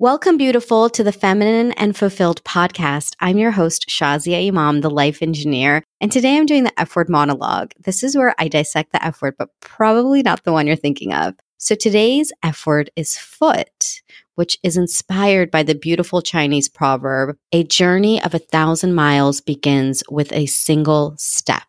Welcome, beautiful, to the Feminine and Fulfilled podcast. I'm your host, Shazia Imam, the life engineer. And today I'm doing the F word monologue. This is where I dissect the F word, but probably not the one you're thinking of. So today's F word is foot, which is inspired by the beautiful Chinese proverb A journey of a thousand miles begins with a single step.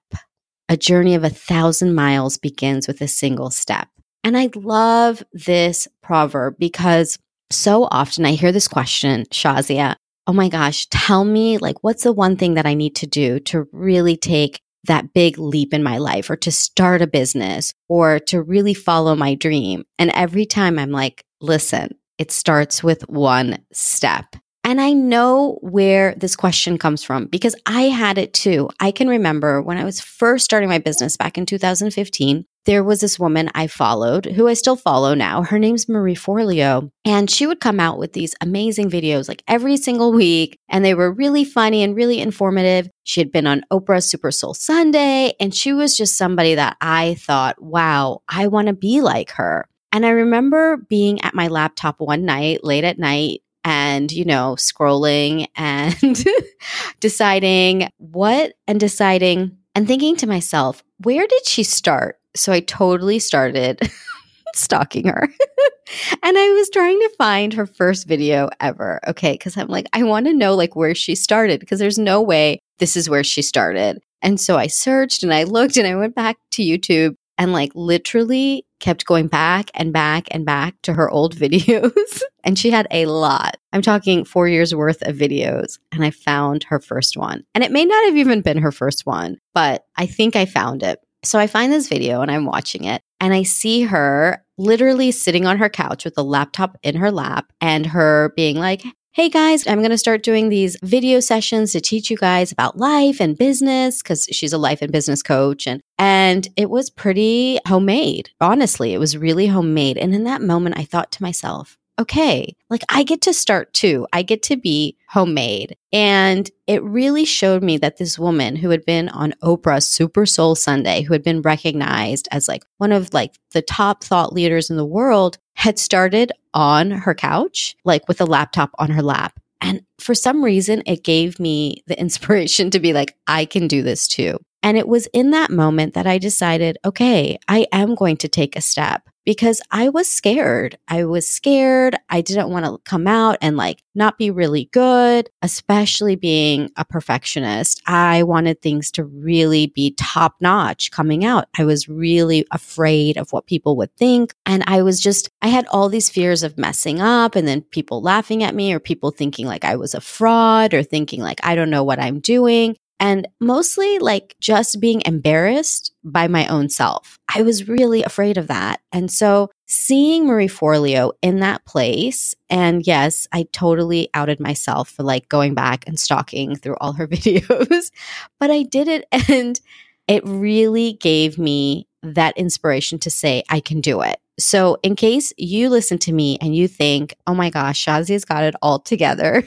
A journey of a thousand miles begins with a single step. And I love this proverb because so often I hear this question, Shazia, oh my gosh, tell me like what's the one thing that I need to do to really take that big leap in my life or to start a business or to really follow my dream. And every time I'm like, listen, it starts with one step. And I know where this question comes from because I had it too. I can remember when I was first starting my business back in 2015, there was this woman I followed who I still follow now. Her name's Marie Forleo. And she would come out with these amazing videos like every single week. And they were really funny and really informative. She had been on Oprah's Super Soul Sunday. And she was just somebody that I thought, wow, I want to be like her. And I remember being at my laptop one night, late at night, and, you know, scrolling and deciding what and deciding and thinking to myself, where did she start? So I totally started stalking her. and I was trying to find her first video ever. Okay. Cause I'm like, I want to know like where she started because there's no way this is where she started. And so I searched and I looked and I went back to YouTube and like literally kept going back and back and back to her old videos. and she had a lot. I'm talking four years worth of videos. And I found her first one. And it may not have even been her first one, but I think I found it. So I find this video and I'm watching it and I see her literally sitting on her couch with a laptop in her lap and her being like, Hey guys, I'm going to start doing these video sessions to teach you guys about life and business because she's a life and business coach. And, and it was pretty homemade. Honestly, it was really homemade. And in that moment, I thought to myself, okay, like I get to start too. I get to be homemade. And it really showed me that this woman who had been on Oprah's Super Soul Sunday, who had been recognized as like one of like the top thought leaders in the world, had started on her couch, like with a laptop on her lap. And for some reason, it gave me the inspiration to be like, I can do this too. And it was in that moment that I decided, okay, I am going to take a step because I was scared. I was scared. I didn't want to come out and like not be really good, especially being a perfectionist. I wanted things to really be top notch coming out. I was really afraid of what people would think. And I was just, I had all these fears of messing up and then people laughing at me or people thinking like I was a fraud or thinking like I don't know what I'm doing and mostly like just being embarrassed by my own self. I was really afraid of that. And so seeing Marie Forleo in that place, and yes, I totally outed myself for like going back and stalking through all her videos, but I did it and it really gave me that inspiration to say, I can do it. So, in case you listen to me and you think, oh my gosh, Shazia's got it all together,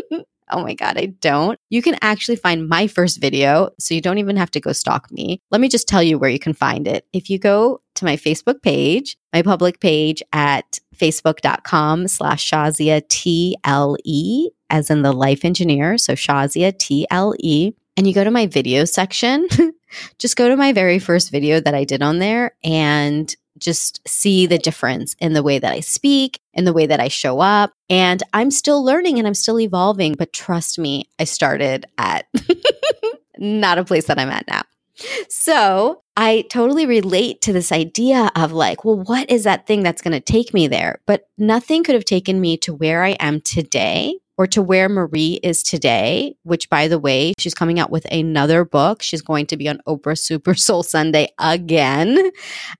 Oh my God, I don't. You can actually find my first video. So you don't even have to go stalk me. Let me just tell you where you can find it. If you go to my Facebook page, my public page at facebook.com slash Shazia TLE, as in the life engineer. So Shazia TLE. And you go to my video section, just go to my very first video that I did on there and just see the difference in the way that I speak, in the way that I show up. And I'm still learning and I'm still evolving. But trust me, I started at not a place that I'm at now. So I totally relate to this idea of like, well, what is that thing that's going to take me there? But nothing could have taken me to where I am today or to where Marie is today, which by the way, she's coming out with another book. She's going to be on Oprah Super Soul Sunday again.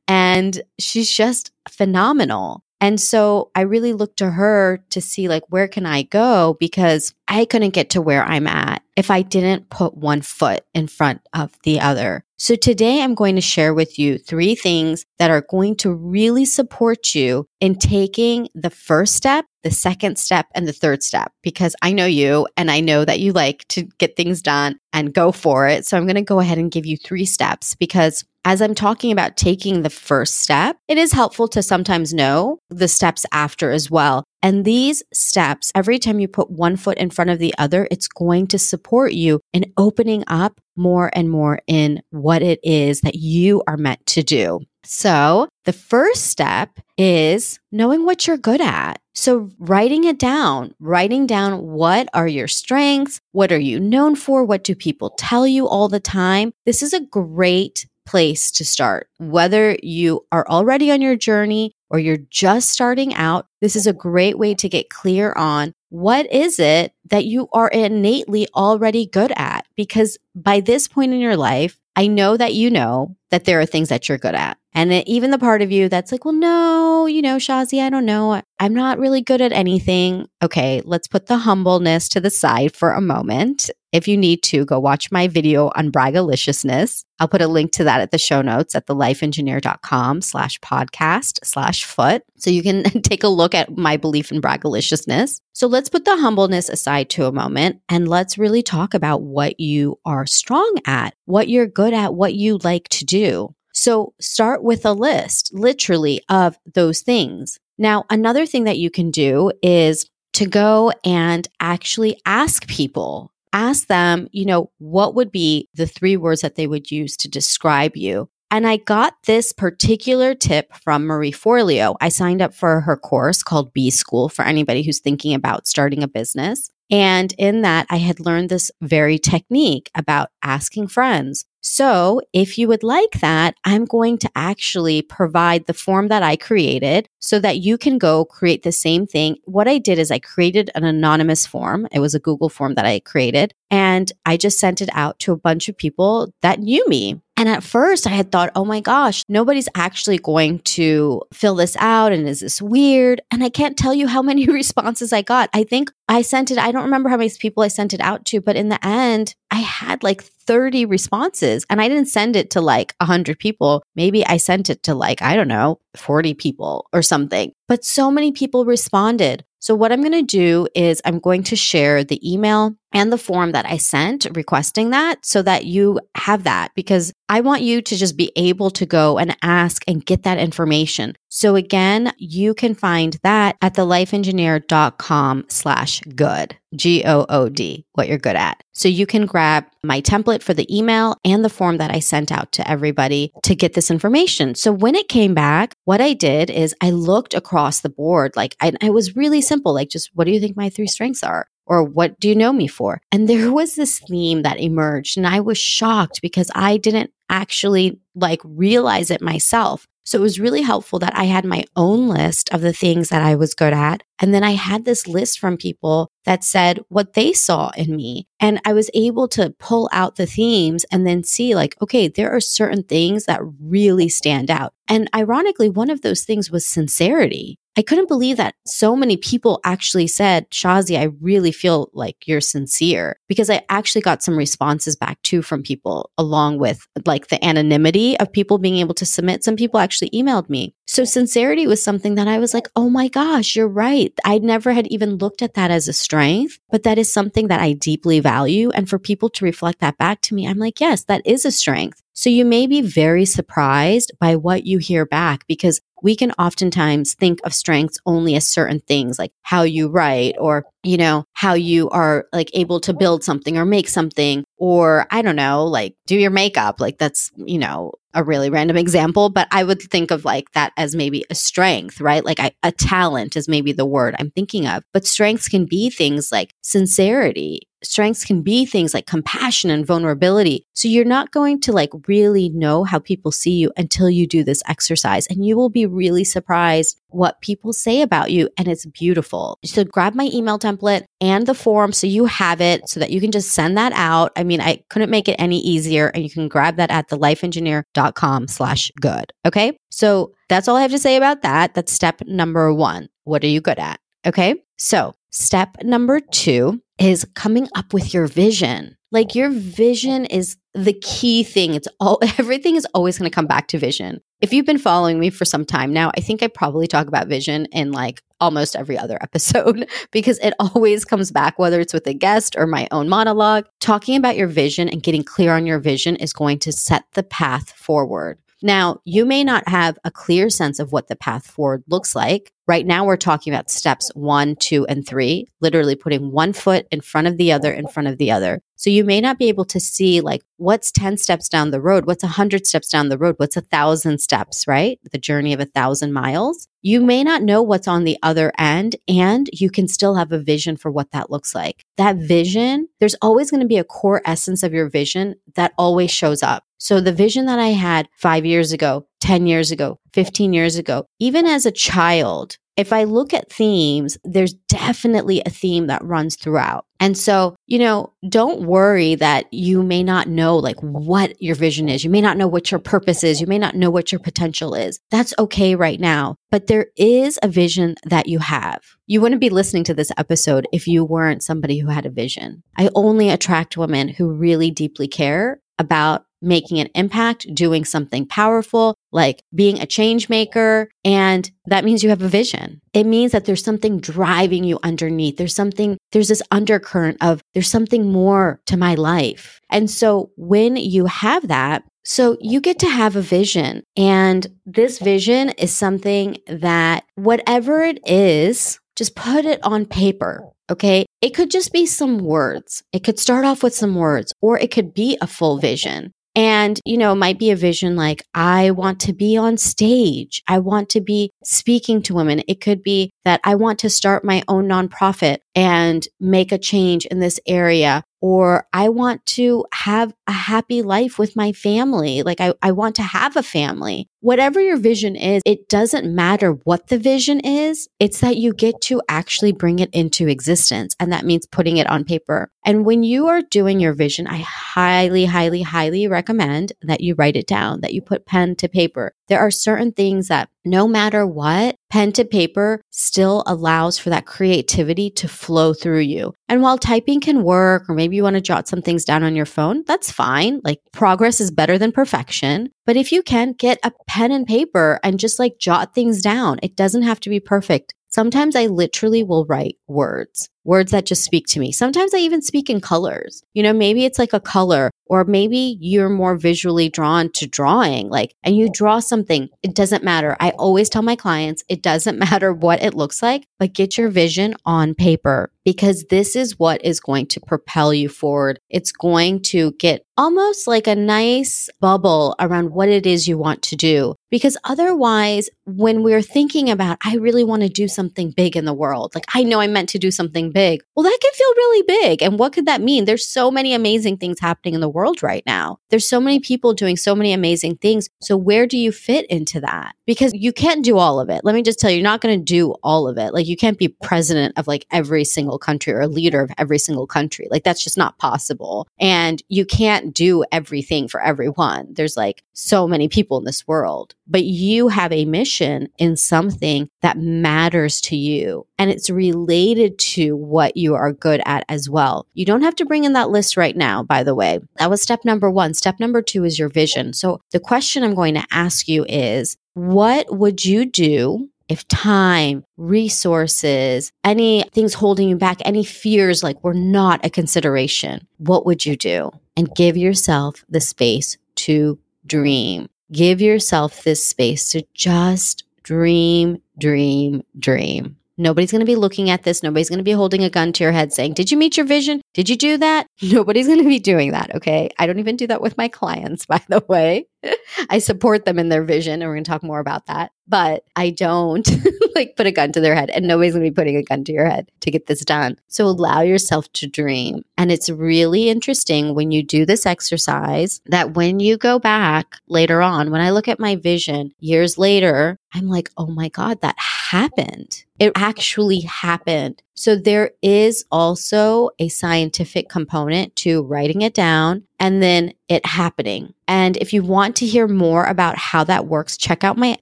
And she's just phenomenal. And so I really look to her to see like where can I go because I couldn't get to where I'm at if I didn't put one foot in front of the other. So today I'm going to share with you three things that are going to really support you in taking the first step, the second step, and the third step because I know you and I know that you like to get things done and go for it. So I'm going to go ahead and give you three steps because as I'm talking about taking the first step, it is helpful to sometimes know the steps after as well. And these steps, every time you put one foot in front of the other, it's going to support you in opening up more and more in what it is that you are meant to do. So the first step is knowing what you're good at. So writing it down, writing down what are your strengths? What are you known for? What do people tell you all the time? This is a great place to start. Whether you are already on your journey or you're just starting out, this is a great way to get clear on what is it that you are innately already good at? Because by this point in your life, I know that you know that there are things that you're good at. And even the part of you that's like, well, no, you know, Shazi, I don't know. I'm not really good at anything. Okay, let's put the humbleness to the side for a moment. If you need to, go watch my video on braggaliciousness. I'll put a link to that at the show notes at thelifeengineer.com slash podcast slash foot. So you can take a look at my belief in braggaliciousness. So let's put the humbleness aside to a moment and let's really talk about what you are strong at, what you're good at, what you like to do. So start with a list, literally, of those things. Now, another thing that you can do is to go and actually ask people ask them, you know, what would be the three words that they would use to describe you? And I got this particular tip from Marie Forleo. I signed up for her course called B School for anybody who's thinking about starting a business. And in that, I had learned this very technique about asking friends. So if you would like that, I'm going to actually provide the form that I created so that you can go create the same thing. What I did is I created an anonymous form. It was a Google form that I created and I just sent it out to a bunch of people that knew me. And at first I had thought, oh my gosh, nobody's actually going to fill this out. And is this weird? And I can't tell you how many responses I got. I think I sent it, I don't remember how many people I sent it out to, but in the end, I had like 30 responses and I didn't send it to like 100 people. Maybe I sent it to like, I don't know, 40 people or something. But so many people responded. So, what I'm going to do is I'm going to share the email and the form that I sent requesting that so that you have that because I want you to just be able to go and ask and get that information. So again, you can find that at thelifeengineer.com slash good, G-O-O-D, what you're good at. So you can grab my template for the email and the form that I sent out to everybody to get this information. So when it came back, what I did is I looked across the board. Like I, it was really simple. Like just what do you think my three strengths are? Or what do you know me for? And there was this theme that emerged and I was shocked because I didn't actually like realize it myself. So it was really helpful that I had my own list of the things that I was good at. And then I had this list from people that said what they saw in me. And I was able to pull out the themes and then see, like, okay, there are certain things that really stand out. And ironically, one of those things was sincerity. I couldn't believe that so many people actually said, Shazi, I really feel like you're sincere because I actually got some responses back too from people along with like the anonymity of people being able to submit. Some people actually emailed me. So sincerity was something that I was like, oh my gosh, you're right. I never had even looked at that as a strength, but that is something that I deeply value. And for people to reflect that back to me, I'm like, yes, that is a strength. So you may be very surprised by what you hear back because we can oftentimes think of strengths only as certain things like how you write or you know how you are like able to build something or make something or i don't know like do your makeup. Like that's you know a really random example but i would think of like that as maybe a strength right? Like I, a talent is maybe the word i'm thinking of. But strengths can be things like sincerity strengths can be things like compassion and vulnerability. So you're not going to like really know how people see you until you do this exercise and you will be really surprised what people say about you and it's beautiful. So grab my email template and the form so you have it so that you can just send that out. I mean, I couldn't make it any easier and you can grab that at thelifeengineer.com slash good. Okay. So that's all I have to say about that. That's step number one. What are you good at? Okay. So step number two is coming up with your vision. Like your vision is the key thing. It's all, everything is always going to come back to vision. If you've been following me for some time now, I think I probably talk about vision in like almost every other episode because it always comes back, whether it's with a guest or my own monologue. Talking about your vision and getting clear on your vision is going to set the path forward. Now, you may not have a clear sense of what the path forward looks like. Right now, we're talking about steps one, two, and three, literally putting one foot in front of the other, in front of the other. So you may not be able to see like what's 10 steps down the road, what's 100 steps down the road, what's a thousand steps, right? The journey of a thousand miles. You may not know what's on the other end, and you can still have a vision for what that looks like. That vision, there's always going to be a core essence of your vision that always shows up. So the vision that I had five years ago, 10 years ago, 15 years ago, even as a child, if I look at themes, there's definitely a theme that runs throughout. And so, you know, don't worry that you may not know like what your vision is. You may not know what your purpose is. You may not know what your potential is. That's okay right now. But there is a vision that you have. You wouldn't be listening to this episode if you weren't somebody who had a vision. I only attract women who really deeply care about making an impact, doing something powerful, like being a change maker. And that means you have a vision. It means that there's something driving you underneath. There's something, there's this undercurrent of there's something more to my life. And so when you have that, so you get to have a vision. And this vision is something that whatever it is, just put it on paper. Okay. It could just be some words. It could start off with some words, or it could be a full vision. And, you know, it might be a vision like, I want to be on stage. I want to be speaking to women. It could be that I want to start my own nonprofit and make a change in this area or I want to have a happy life with my family. Like I, I want to have a family. Whatever your vision is, it doesn't matter what the vision is. It's that you get to actually bring it into existence. And that means putting it on paper. And when you are doing your vision, I highly, highly, highly recommend that you write it down, that you put pen to paper. There are certain things that no matter what, pen to paper still allows for that creativity to flow through you. And while typing can work, or maybe you want to jot some things down on your phone, that's fine. Like progress is better than perfection. But if you can get a pen and paper and just like jot things down, it doesn't have to be perfect. Sometimes I literally will write words words that just speak to me. Sometimes I even speak in colors. You know, maybe it's like a color, or maybe you're more visually drawn to drawing, like, and you draw something. It doesn't matter. I always tell my clients it doesn't matter what it looks like, but get your vision on paper because this is what is going to propel you forward. It's going to get almost like a nice bubble around what it is you want to do. Because otherwise, when we're thinking about, I really want to do something big in the world, like I know I meant to do something big. Well, that can feel really big. And what could that mean? There's so many amazing things happening in the world right now. There's so many people doing so many amazing things. So where do you fit into that? Because you can't do all of it. Let me just tell you, you're not going to do all of it. Like you can't be president of like every single country or a leader of every single country. Like that's just not possible. And you can't do everything for everyone. There's like so many people in this world, but you have a mission in something that matters to you and it's related to what you are good at as well. You don't have to bring in that list right now, by the way. That was step number one. Step number two is your vision. So the question I'm going to ask you is, what would you do if time, resources, any things holding you back, any fears like were not a consideration, what would you do? And give yourself the space to dream. Give yourself this space to just dream, dream, dream. Nobody's going to be looking at this. Nobody's going to be holding a gun to your head saying, Did you meet your vision? Did you do that? Nobody's going to be doing that. Okay. I don't even do that with my clients, by the way. I support them in their vision, and we're going to talk more about that. But I don't like put a gun to their head, and nobody's going to be putting a gun to your head to get this done. So allow yourself to dream. And it's really interesting when you do this exercise that when you go back later on, when I look at my vision years later, I'm like, oh my God, that happened. It actually happened. So there is also a scientific component to writing it down and then it happening. And if you want to hear more about how that works, check out my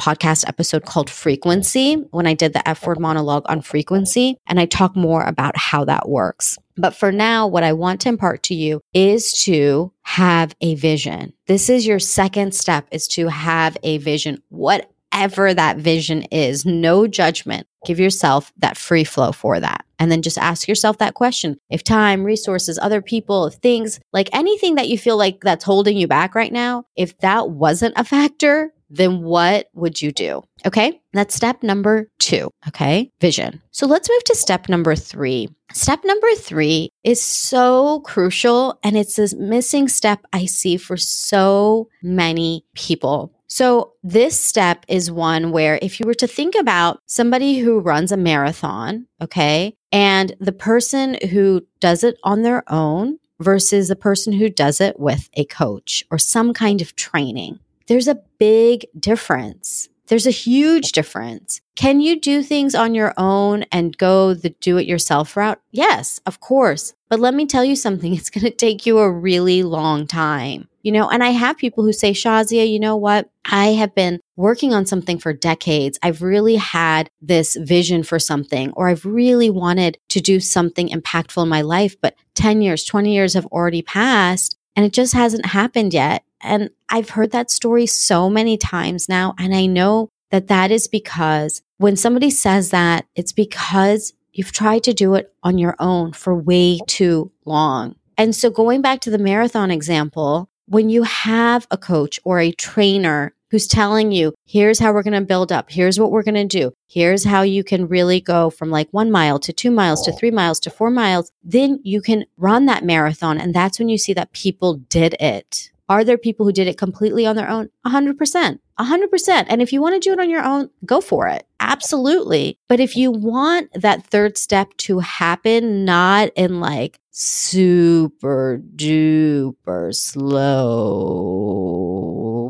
podcast episode called Frequency when I did the F word monologue on frequency. And I talk more about how that works. But for now, what I want to impart to you is to have a vision. This is your second step is to have a vision. What whatever that vision is, no judgment. Give yourself that free flow for that. And then just ask yourself that question. If time, resources, other people, things like anything that you feel like that's holding you back right now, if that wasn't a factor, then what would you do? Okay. That's step number two. Okay. Vision. So let's move to step number three. Step number three is so crucial and it's this missing step I see for so many people. So, this step is one where if you were to think about somebody who runs a marathon, okay, and the person who does it on their own versus the person who does it with a coach or some kind of training, there's a big difference. There's a huge difference. Can you do things on your own and go the do it yourself route? Yes, of course. But let me tell you something, it's going to take you a really long time. You know, and I have people who say, Shazia, you know what? I have been working on something for decades. I've really had this vision for something, or I've really wanted to do something impactful in my life, but 10 years, 20 years have already passed and it just hasn't happened yet. And I've heard that story so many times now. And I know that that is because when somebody says that, it's because you've tried to do it on your own for way too long. And so going back to the marathon example, when you have a coach or a trainer who's telling you, here's how we're going to build up, here's what we're going to do, here's how you can really go from like one mile to two miles to three miles to four miles, then you can run that marathon. And that's when you see that people did it. Are there people who did it completely on their own? 100%. 100%. And if you want to do it on your own, go for it. Absolutely. But if you want that third step to happen, not in like super duper slow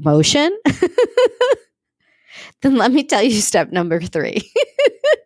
motion, then let me tell you step number three.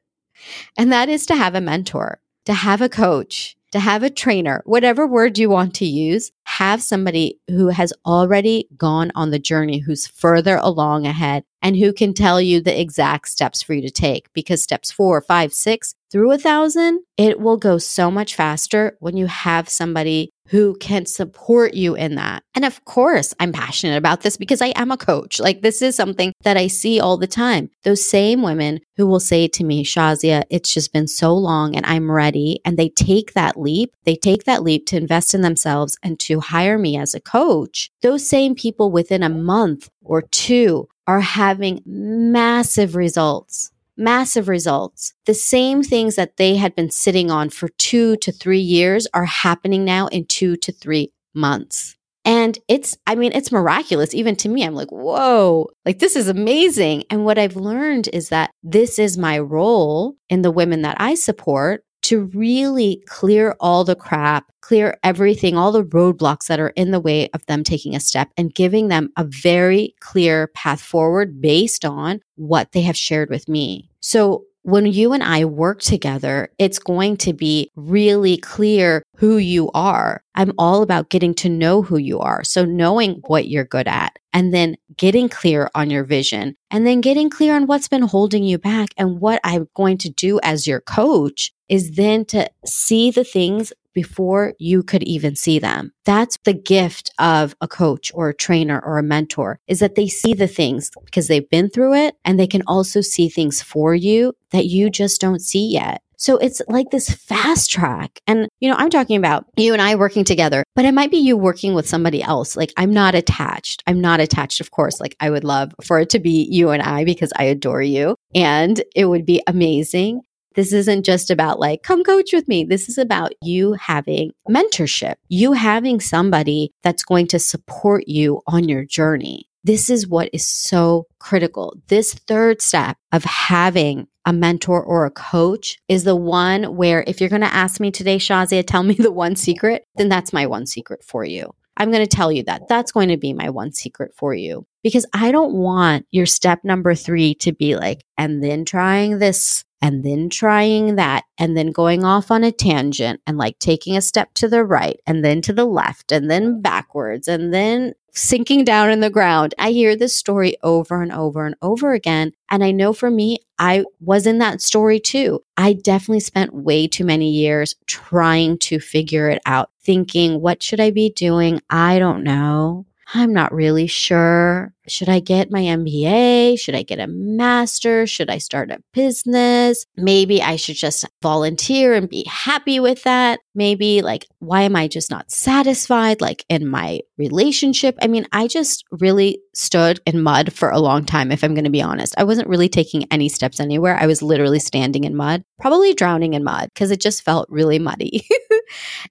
and that is to have a mentor, to have a coach, to have a trainer, whatever word you want to use, have somebody who has already gone on the journey, who's further along ahead, and who can tell you the exact steps for you to take. Because steps four, five, six through a thousand, it will go so much faster when you have somebody who can support you in that. And of course, I'm passionate about this because I am a coach. Like, this is something that I see all the time. Those same women who will say to me, Shazia, it's just been so long and I'm ready. And they take that leap, they take that leap to invest in themselves and to hire me as a coach. Those same people within a month or two are having massive results massive results. The same things that they had been sitting on for two to three years are happening now in two to three months. And it's, I mean, it's miraculous. Even to me, I'm like, whoa, like this is amazing. And what I've learned is that this is my role in the women that I support to really clear all the crap, clear everything, all the roadblocks that are in the way of them taking a step and giving them a very clear path forward based on what they have shared with me. So when you and I work together, it's going to be really clear who you are. I'm all about getting to know who you are. So knowing what you're good at and then getting clear on your vision and then getting clear on what's been holding you back and what I'm going to do as your coach is then to see the things before you could even see them. That's the gift of a coach or a trainer or a mentor is that they see the things because they've been through it and they can also see things for you that you just don't see yet. So it's like this fast track. And, you know, I'm talking about you and I working together, but it might be you working with somebody else. Like I'm not attached. I'm not attached, of course. Like I would love for it to be you and I because I adore you and it would be amazing. This isn't just about like, come coach with me. This is about you having mentorship, you having somebody that's going to support you on your journey. This is what is so critical. This third step of having a mentor or a coach is the one where if you're going to ask me today, Shazia, tell me the one secret, then that's my one secret for you. I'm going to tell you that. That's going to be my one secret for you because I don't want your step number three to be like, and then trying this and then trying that and then going off on a tangent and like taking a step to the right and then to the left and then backwards and then sinking down in the ground. I hear this story over and over and over again. And I know for me, I was in that story too. I definitely spent way too many years trying to figure it out, thinking, what should I be doing? I don't know. I'm not really sure. Should I get my MBA? Should I get a master? Should I start a business? Maybe I should just volunteer and be happy with that. Maybe like, why am I just not satisfied? Like in my relationship? I mean, I just really stood in mud for a long time, if I'm going to be honest. I wasn't really taking any steps anywhere. I was literally standing in mud, probably drowning in mud because it just felt really muddy.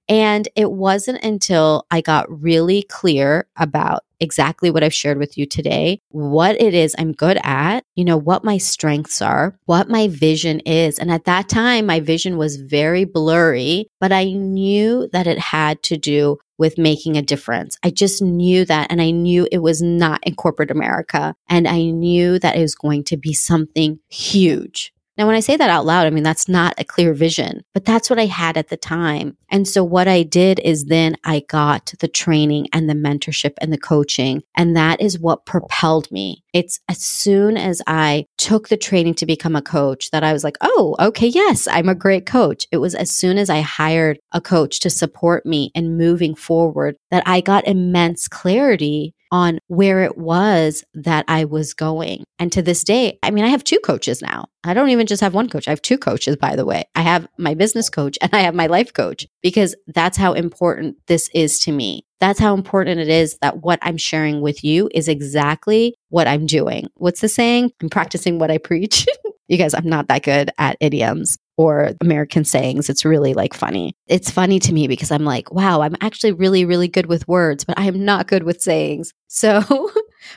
and it wasn't until I got really clear about exactly what I've shared with you today, what it is I'm good at, you know, what my strengths are, what my vision is. And at that time, my vision was very blurry, but I knew that it had to do with making a difference. I just knew that. And I knew it was not in corporate America. And I knew that it was going to be something huge. Now, when I say that out loud, I mean, that's not a clear vision, but that's what I had at the time. And so what I did is then I got the training and the mentorship and the coaching. And that is what propelled me. It's as soon as I took the training to become a coach that I was like, oh, okay, yes, I'm a great coach. It was as soon as I hired a coach to support me in moving forward that I got immense clarity on where it was that I was going. And to this day, I mean, I have two coaches now. I don't even just have one coach. I have two coaches, by the way. I have my business coach and I have my life coach because that's how important this is to me. That's how important it is that what I'm sharing with you is exactly what I'm doing. What's the saying? I'm practicing what I preach. you guys, I'm not that good at idioms or American sayings. It's really like funny. It's funny to me because I'm like, wow, I'm actually really, really good with words, but I am not good with sayings. So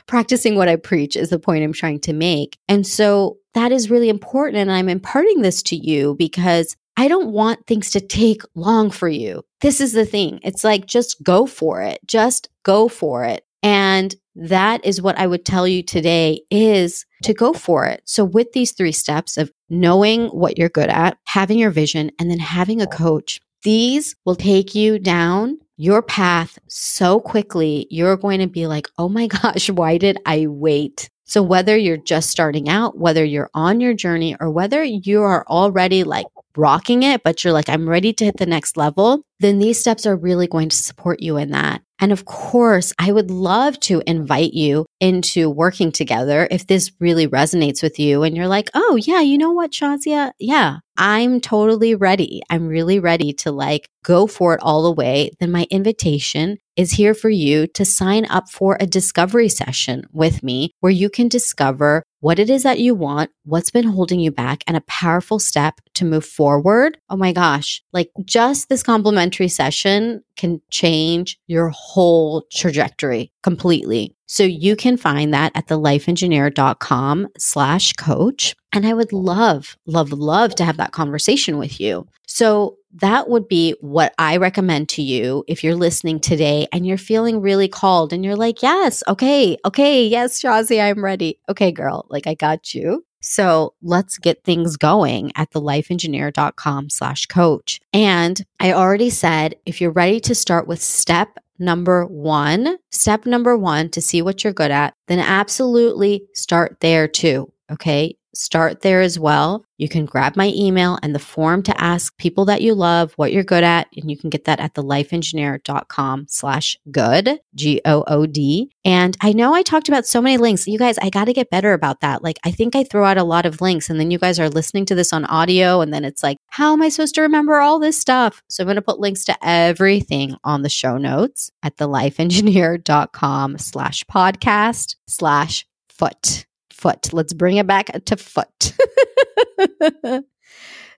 practicing what I preach is the point I'm trying to make. And so that is really important. And I'm imparting this to you because I don't want things to take long for you. This is the thing. It's like, just go for it. Just go for it. And that is what I would tell you today is to go for it. So with these three steps of knowing what you're good at, having your vision, and then having a coach, these will take you down your path so quickly. You're going to be like, oh my gosh, why did I wait? So whether you're just starting out, whether you're on your journey, or whether you are already like rocking it, but you're like, I'm ready to hit the next level, then these steps are really going to support you in that. And of course, I would love to invite you into working together if this really resonates with you and you're like, oh, yeah, you know what, Shazia? Yeah, I'm totally ready. I'm really ready to like go for it all the way. Then my invitation is here for you to sign up for a discovery session with me where you can discover what it is that you want, what's been holding you back, and a powerful step to move forward. Oh my gosh, like just this complimentary session can change your whole trajectory completely. So you can find that at thelifeengineer.com slash coach. And I would love, love, love to have that conversation with you. So that would be what I recommend to you if you're listening today and you're feeling really called and you're like, yes, okay, okay, yes, Shazi, I'm ready. Okay, girl, like I got you. So let's get things going at thelifeengineer.com slash coach. And I already said, if you're ready to start with step number one, step number one to see what you're good at, then absolutely start there too. Okay start there as well. You can grab my email and the form to ask people that you love what you're good at. And you can get that at thelifeengineer.com slash good, G O O D. And I know I talked about so many links. You guys, I got to get better about that. Like, I think I throw out a lot of links and then you guys are listening to this on audio. And then it's like, how am I supposed to remember all this stuff? So I'm going to put links to everything on the show notes at thelifeengineer.com slash podcast slash foot foot. Let's bring it back to foot.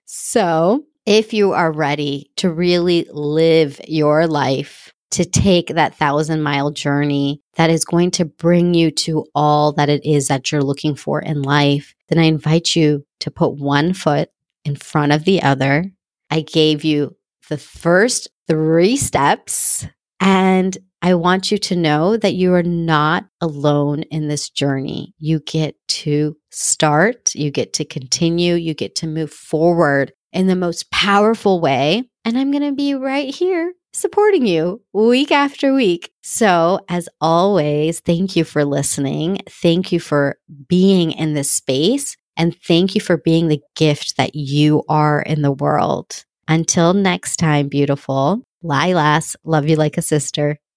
so, if you are ready to really live your life, to take that thousand mile journey that is going to bring you to all that it is that you're looking for in life, then I invite you to put one foot in front of the other. I gave you the first three steps and I want you to know that you are not alone in this journey. You get to start, you get to continue, you get to move forward in the most powerful way. And I'm going to be right here supporting you week after week. So, as always, thank you for listening. Thank you for being in this space. And thank you for being the gift that you are in the world. Until next time, beautiful. Lilas, love you like a sister.